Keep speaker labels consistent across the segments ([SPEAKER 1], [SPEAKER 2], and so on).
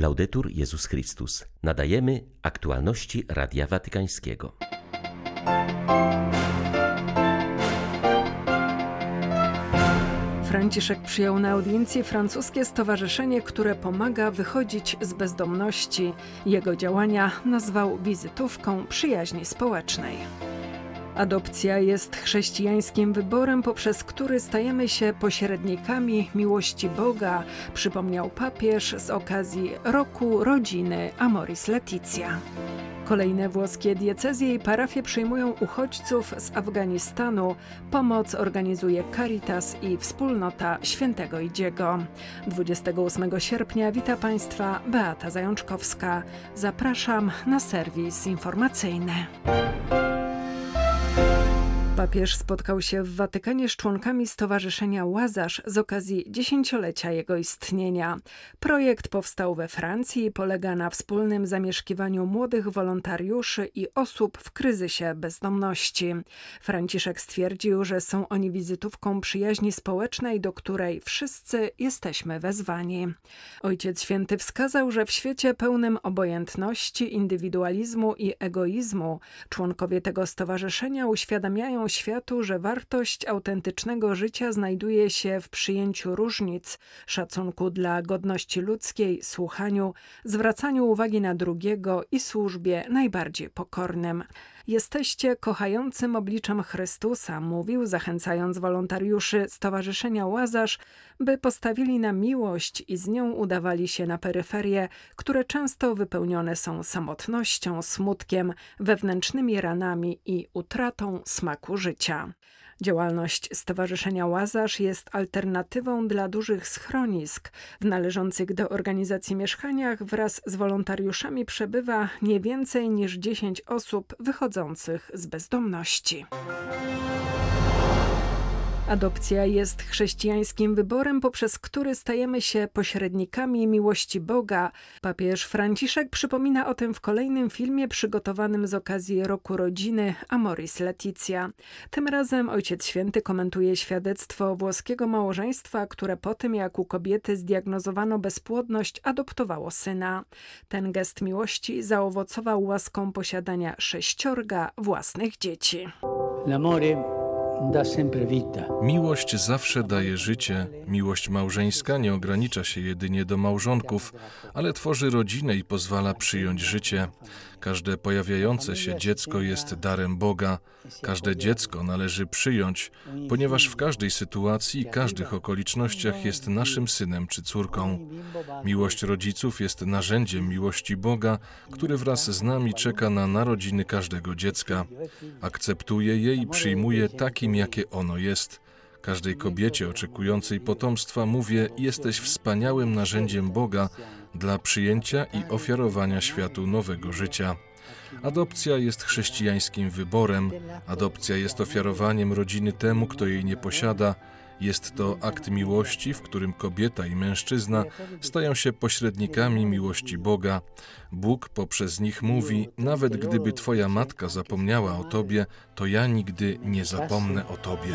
[SPEAKER 1] Laudetur Jezus Chrystus. Nadajemy aktualności Radia Watykańskiego.
[SPEAKER 2] Franciszek przyjął na audiencji francuskie stowarzyszenie, które pomaga wychodzić z bezdomności. Jego działania nazwał wizytówką przyjaźni społecznej. Adopcja jest chrześcijańskim wyborem, poprzez który stajemy się pośrednikami miłości Boga, przypomniał papież z okazji roku rodziny Amoris Leticia. Kolejne włoskie diecezje i parafie przyjmują uchodźców z Afganistanu. Pomoc organizuje Caritas i wspólnota Świętego Idziego. 28 sierpnia wita Państwa Beata Zajączkowska. Zapraszam na serwis informacyjny. Papież spotkał się w Watykanie z członkami Stowarzyszenia Łazarz z okazji dziesięciolecia jego istnienia. Projekt powstał we Francji i polega na wspólnym zamieszkiwaniu młodych wolontariuszy i osób w kryzysie bezdomności. Franciszek stwierdził, że są oni wizytówką przyjaźni społecznej, do której wszyscy jesteśmy wezwani. Ojciec Święty wskazał, że w świecie pełnym obojętności, indywidualizmu i egoizmu członkowie tego stowarzyszenia uświadamiają światu, że wartość autentycznego życia znajduje się w przyjęciu różnic, szacunku dla godności ludzkiej, słuchaniu, zwracaniu uwagi na drugiego i służbie najbardziej pokornym. Jesteście kochającym obliczem Chrystusa, mówił, zachęcając wolontariuszy Stowarzyszenia Łazarz, by postawili na miłość i z nią udawali się na peryferie, które często wypełnione są samotnością, smutkiem, wewnętrznymi ranami i utratą smaku życia. Działalność Stowarzyszenia Łazarz jest alternatywą dla dużych schronisk. W należących do organizacji mieszkaniach wraz z wolontariuszami przebywa nie więcej niż 10 osób wychodzących z bezdomności. Adopcja jest chrześcijańskim wyborem, poprzez który stajemy się pośrednikami miłości Boga. Papież Franciszek przypomina o tym w kolejnym filmie przygotowanym z okazji roku rodziny Amoris Leticia. Tym razem Ojciec Święty komentuje świadectwo włoskiego małżeństwa, które po tym jak u kobiety zdiagnozowano bezpłodność, adoptowało syna. Ten gest miłości zaowocował łaską posiadania sześciorga własnych dzieci.
[SPEAKER 3] L'amore
[SPEAKER 4] Miłość zawsze daje życie. Miłość małżeńska nie ogranicza się jedynie do małżonków, ale tworzy rodzinę i pozwala przyjąć życie. Każde pojawiające się dziecko jest darem Boga. Każde dziecko należy przyjąć, ponieważ w każdej sytuacji i każdych okolicznościach jest naszym synem czy córką. Miłość rodziców jest narzędziem miłości Boga, który wraz z nami czeka na narodziny każdego dziecka. Akceptuje je i przyjmuje takim, jakie ono jest. Każdej kobiecie oczekującej potomstwa mówię: Jesteś wspaniałym narzędziem Boga dla przyjęcia i ofiarowania światu nowego życia. Adopcja jest chrześcijańskim wyborem, adopcja jest ofiarowaniem rodziny temu, kto jej nie posiada. Jest to akt miłości, w którym kobieta i mężczyzna stają się pośrednikami miłości Boga. Bóg poprzez nich mówi: Nawet gdyby Twoja matka zapomniała o Tobie, to ja nigdy nie zapomnę o Tobie.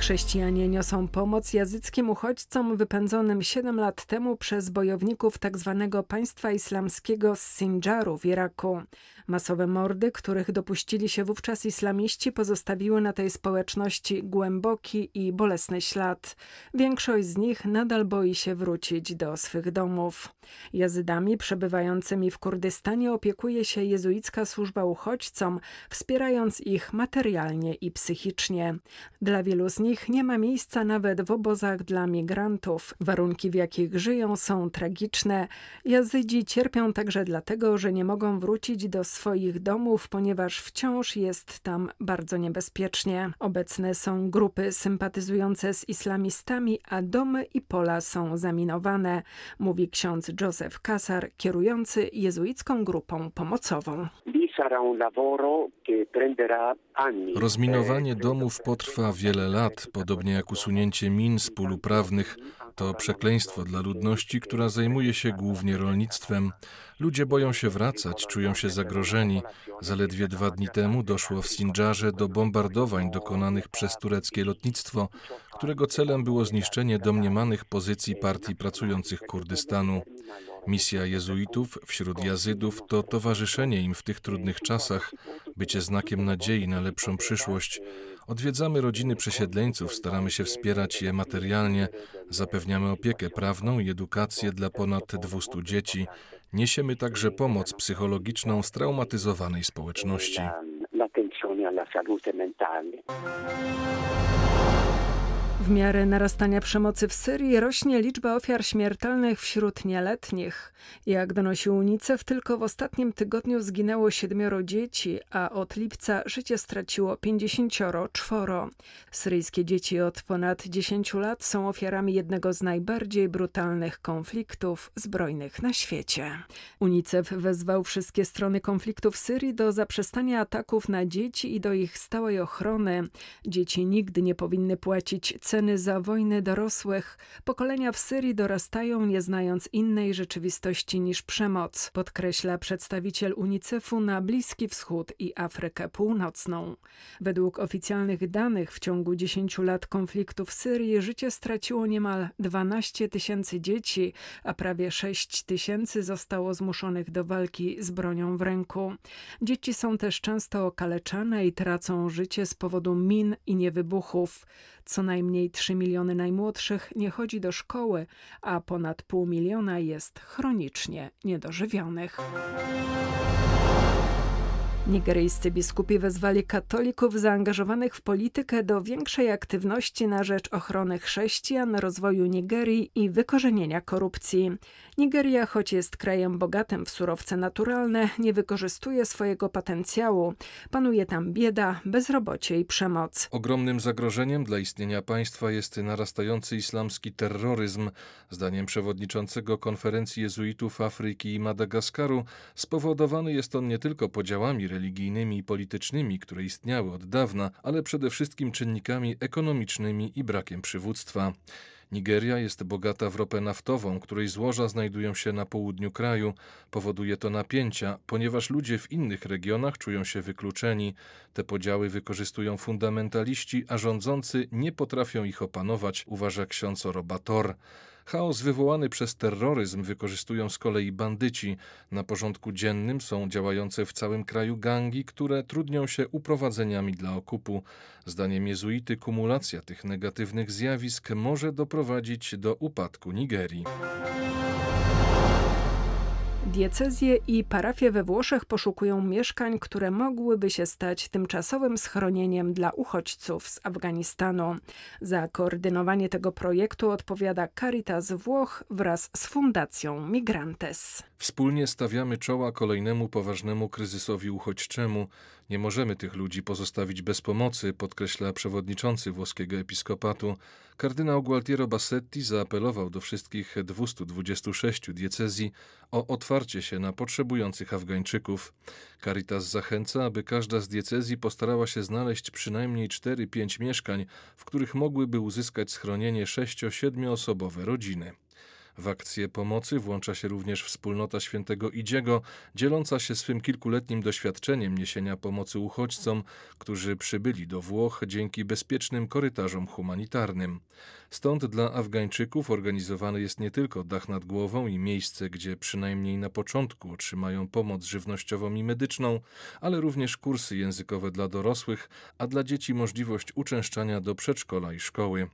[SPEAKER 2] Chrześcijanie niosą pomoc jazyckim uchodźcom wypędzonym 7 lat temu przez bojowników tzw. Tak państwa islamskiego z Sinjaru w Iraku. Masowe mordy, których dopuścili się wówczas islamiści, pozostawiły na tej społeczności głęboki i bolesny ślad. Większość z nich nadal boi się wrócić do swych domów. Jazydami przebywającymi w Kurdystanie opiekuje się jezuicka służba uchodźcom, wspierając ich materialnie i psychicznie. Dla wielu z nich nie ma miejsca nawet w obozach dla migrantów. Warunki, w jakich żyją, są tragiczne. Jazydzi cierpią także dlatego, że nie mogą wrócić do swoich domów, ponieważ wciąż jest tam bardzo niebezpiecznie. Obecne są grupy sympatyzujące z islamistami, a domy i pola są zaminowane, mówi ksiądz Joseph Kasar, kierujący jezuicką grupą pomocową.
[SPEAKER 4] Rozminowanie domów potrwa wiele lat, podobnie jak usunięcie min z pól uprawnych to przekleństwo dla ludności, która zajmuje się głównie rolnictwem. Ludzie boją się wracać, czują się zagrożeni. Zaledwie dwa dni temu doszło w Sindżarze do bombardowań dokonanych przez tureckie lotnictwo, którego celem było zniszczenie domniemanych pozycji partii pracujących Kurdystanu. Misja jezuitów wśród jazydów to towarzyszenie im w tych trudnych czasach, bycie znakiem nadziei na lepszą przyszłość. Odwiedzamy rodziny przesiedleńców, staramy się wspierać je materialnie, zapewniamy opiekę prawną i edukację dla ponad 200 dzieci. Niesiemy także pomoc psychologiczną straumatyzowanej społeczności.
[SPEAKER 2] W miarę narastania przemocy w Syrii rośnie liczba ofiar śmiertelnych wśród nieletnich. Jak donosił UNICEF, tylko w ostatnim tygodniu zginęło siedmioro dzieci, a od lipca życie straciło pięćdziesięcioro czworo. Syryjskie dzieci od ponad 10 lat są ofiarami jednego z najbardziej brutalnych konfliktów zbrojnych na świecie. UNICEF wezwał wszystkie strony konfliktu w Syrii do zaprzestania ataków na dzieci i do ich stałej ochrony. Dzieci nigdy nie powinny płacić ceny za wojny dorosłych. Pokolenia w Syrii dorastają nie znając innej rzeczywistości niż przemoc, podkreśla przedstawiciel UNICEF-u na Bliski Wschód i Afrykę Północną. Według oficjalnych danych w ciągu 10 lat konfliktu w Syrii życie straciło niemal 12 tysięcy dzieci, a prawie 6 tysięcy zostało zmuszonych do walki z bronią w ręku. Dzieci są też często okaleczane i tracą życie z powodu min i niewybuchów. Co najmniej 3 miliony najmłodszych nie chodzi do szkoły, a ponad pół miliona jest chronicznie niedożywionych. Nigeryjscy biskupi wezwali katolików zaangażowanych w politykę do większej aktywności na rzecz ochrony chrześcijan, rozwoju Nigerii i wykorzenienia korupcji. Nigeria, choć jest krajem bogatym w surowce naturalne, nie wykorzystuje swojego potencjału. Panuje tam bieda, bezrobocie i przemoc.
[SPEAKER 4] Ogromnym zagrożeniem dla istnienia państwa jest narastający islamski terroryzm. Zdaniem przewodniczącego konferencji jezuitów Afryki i Madagaskaru, spowodowany jest on nie tylko podziałami religijnymi i politycznymi, które istniały od dawna, ale przede wszystkim czynnikami ekonomicznymi i brakiem przywództwa. Nigeria jest bogata w ropę naftową, której złoża znajdują się na południu kraju. Powoduje to napięcia, ponieważ ludzie w innych regionach czują się wykluczeni. Te podziały wykorzystują fundamentaliści, a rządzący nie potrafią ich opanować, uważa ksiądz Orobator. Chaos wywołany przez terroryzm wykorzystują z kolei bandyci. Na porządku dziennym są działające w całym kraju gangi, które trudnią się uprowadzeniami dla okupu. Zdaniem jezuity kumulacja tych negatywnych zjawisk może doprowadzić do upadku Nigerii.
[SPEAKER 2] Diecezje i parafie we Włoszech poszukują mieszkań, które mogłyby się stać tymczasowym schronieniem dla uchodźców z Afganistanu. Za koordynowanie tego projektu odpowiada Caritas Włoch wraz z Fundacją Migrantes.
[SPEAKER 4] Wspólnie stawiamy czoła kolejnemu poważnemu kryzysowi uchodźczemu. Nie możemy tych ludzi pozostawić bez pomocy, podkreśla przewodniczący włoskiego episkopatu. Kardynał Gualtiero Bassetti zaapelował do wszystkich 226 diecezji o otwarcie się na potrzebujących Afgańczyków. Caritas zachęca, aby każda z diecezji postarała się znaleźć przynajmniej 4-5 mieszkań, w których mogłyby uzyskać schronienie 6-7 osobowe rodziny. W akcję pomocy włącza się również wspólnota świętego Idziego, dzieląca się swym kilkuletnim doświadczeniem niesienia pomocy uchodźcom, którzy przybyli do Włoch dzięki bezpiecznym korytarzom humanitarnym. Stąd dla Afgańczyków organizowany jest nie tylko dach nad głową i miejsce, gdzie przynajmniej na początku otrzymają pomoc żywnościową i medyczną, ale również kursy językowe dla dorosłych, a dla dzieci możliwość uczęszczania do przedszkola i szkoły.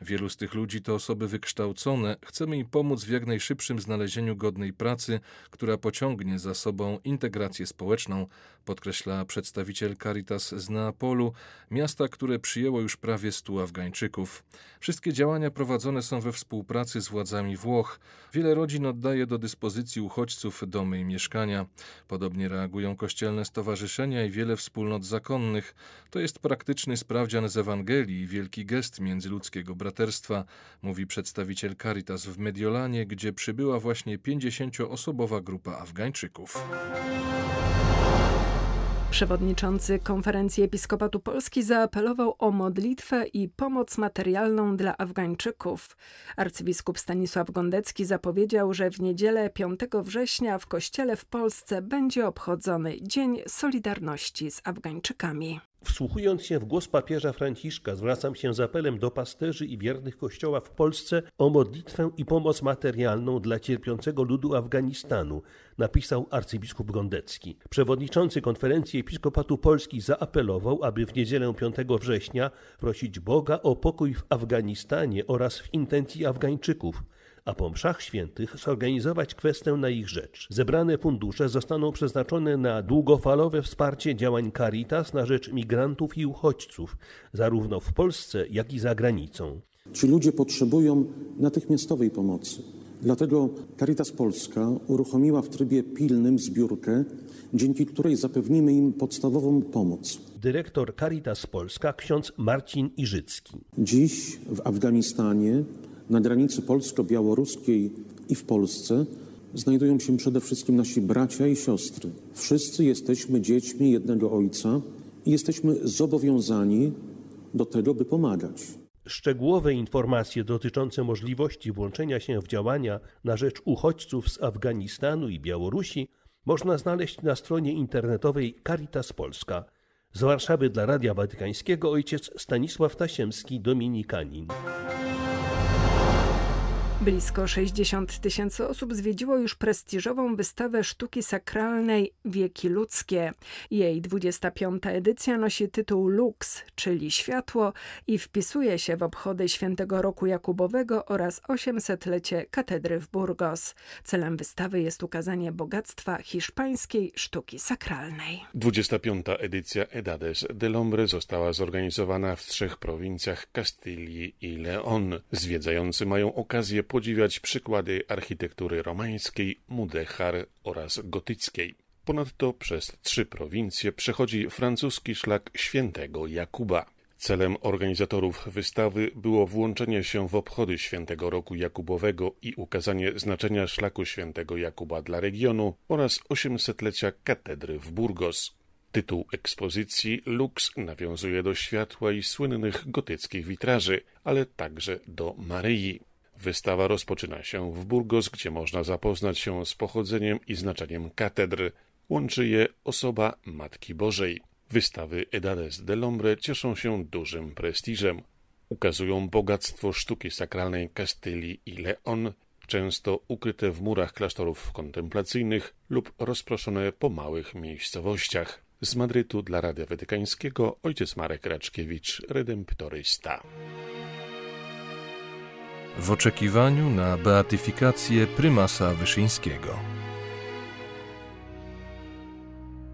[SPEAKER 4] Wielu z tych ludzi to osoby wykształcone, chcemy im pomóc w jak najszybszym znalezieniu godnej pracy, która pociągnie za sobą integrację społeczną, podkreśla przedstawiciel Caritas z Neapolu, miasta, które przyjęło już prawie 100 Afgańczyków. Wszystkie działania prowadzone są we współpracy z władzami Włoch. Wiele rodzin oddaje do dyspozycji uchodźców domy i mieszkania. Podobnie reagują kościelne stowarzyszenia i wiele wspólnot zakonnych. To jest praktyczny sprawdzian z Ewangelii i wielki gest międzyludzkiego braterstwa, mówi przedstawiciel Caritas w Mediolanie, gdzie przybyła właśnie 50-osobowa grupa Afgańczyków.
[SPEAKER 2] Przewodniczący Konferencji Episkopatu Polski zaapelował o modlitwę i pomoc materialną dla Afgańczyków. Arcybiskup Stanisław Gondecki zapowiedział, że w niedzielę 5 września w kościele w Polsce będzie obchodzony Dzień Solidarności z Afgańczykami.
[SPEAKER 3] Wsłuchując się w głos papieża Franciszka, zwracam się z apelem do pasterzy i wiernych Kościoła w Polsce o modlitwę i pomoc materialną dla cierpiącego ludu Afganistanu, napisał arcybiskup Gondecki. Przewodniczący konferencji Episkopatu Polski zaapelował, aby w niedzielę 5 września prosić Boga o pokój w Afganistanie oraz w intencji Afgańczyków a po mszach świętych zorganizować kwestę na ich rzecz. Zebrane fundusze zostaną przeznaczone na długofalowe wsparcie działań Caritas na rzecz migrantów i uchodźców, zarówno w Polsce, jak i za granicą.
[SPEAKER 5] Ci ludzie potrzebują natychmiastowej pomocy. Dlatego Caritas Polska uruchomiła w trybie pilnym zbiórkę, dzięki której zapewnimy im podstawową pomoc.
[SPEAKER 3] Dyrektor Caritas Polska ksiądz Marcin Iżycki.
[SPEAKER 5] Dziś w Afganistanie na granicy polsko-białoruskiej i w Polsce znajdują się przede wszystkim nasi bracia i siostry. Wszyscy jesteśmy dziećmi jednego Ojca i jesteśmy zobowiązani do tego, by pomagać.
[SPEAKER 3] Szczegółowe informacje dotyczące możliwości włączenia się w działania na rzecz uchodźców z Afganistanu i Białorusi można znaleźć na stronie internetowej Caritas Polska. Z Warszawy dla Radia Watykańskiego ojciec Stanisław Tasiemski, Dominikanin.
[SPEAKER 2] Blisko 60 tysięcy osób zwiedziło już prestiżową wystawę sztuki sakralnej Wieki Ludzkie. Jej 25. edycja nosi tytuł Lux, czyli światło i wpisuje się w obchody Świętego Roku Jakubowego oraz 800-lecie katedry w Burgos. Celem wystawy jest ukazanie bogactwa hiszpańskiej sztuki sakralnej.
[SPEAKER 6] 25. edycja Edades de Lombre została zorganizowana w trzech prowincjach Kastylii i Leon. Zwiedzający mają okazję podziwiać przykłady architektury romańskiej, mudechar oraz gotyckiej. Ponadto przez trzy prowincje przechodzi francuski szlak świętego Jakuba. Celem organizatorów wystawy było włączenie się w obchody Świętego Roku Jakubowego i ukazanie znaczenia szlaku Świętego Jakuba dla regionu oraz 800-lecia katedry w Burgos. Tytuł ekspozycji Lux nawiązuje do światła i słynnych gotyckich witraży, ale także do Maryi. Wystawa rozpoczyna się w Burgos, gdzie można zapoznać się z pochodzeniem i znaczeniem katedry. Łączy je osoba Matki Bożej. Wystawy Edades de Lombre cieszą się dużym prestiżem. Ukazują bogactwo sztuki sakralnej Kastylii i Leon, często ukryte w murach klasztorów kontemplacyjnych lub rozproszone po małych miejscowościach. Z Madrytu dla Radia Watykańskiego ojciec Marek Raczkiewicz, redemptorysta
[SPEAKER 4] w oczekiwaniu na beatyfikację prymasa Wyszyńskiego.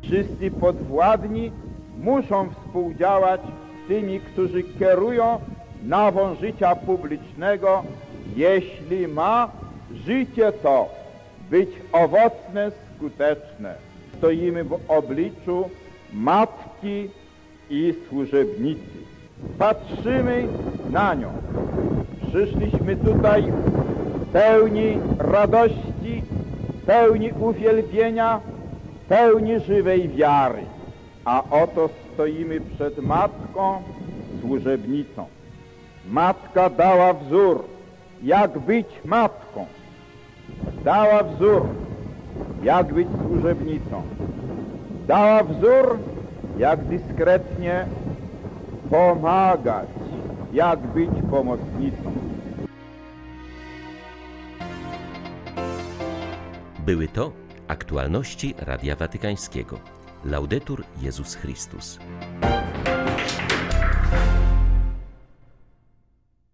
[SPEAKER 7] Wszyscy podwładni muszą współdziałać z tymi, którzy kierują nawą życia publicznego, jeśli ma życie to być owocne, skuteczne. Stoimy w obliczu matki i służebnicy. Patrzymy na nią Przyszliśmy tutaj pełni radości, pełni uwielbienia, pełni żywej wiary. A oto stoimy przed Matką, służebnicą. Matka dała wzór, jak być matką. Dała wzór, jak być służebnicą. Dała wzór, jak dyskretnie pomagać, jak być pomocnicą.
[SPEAKER 1] Były to aktualności Radia Watykańskiego. Laudetur Jezus Chrystus.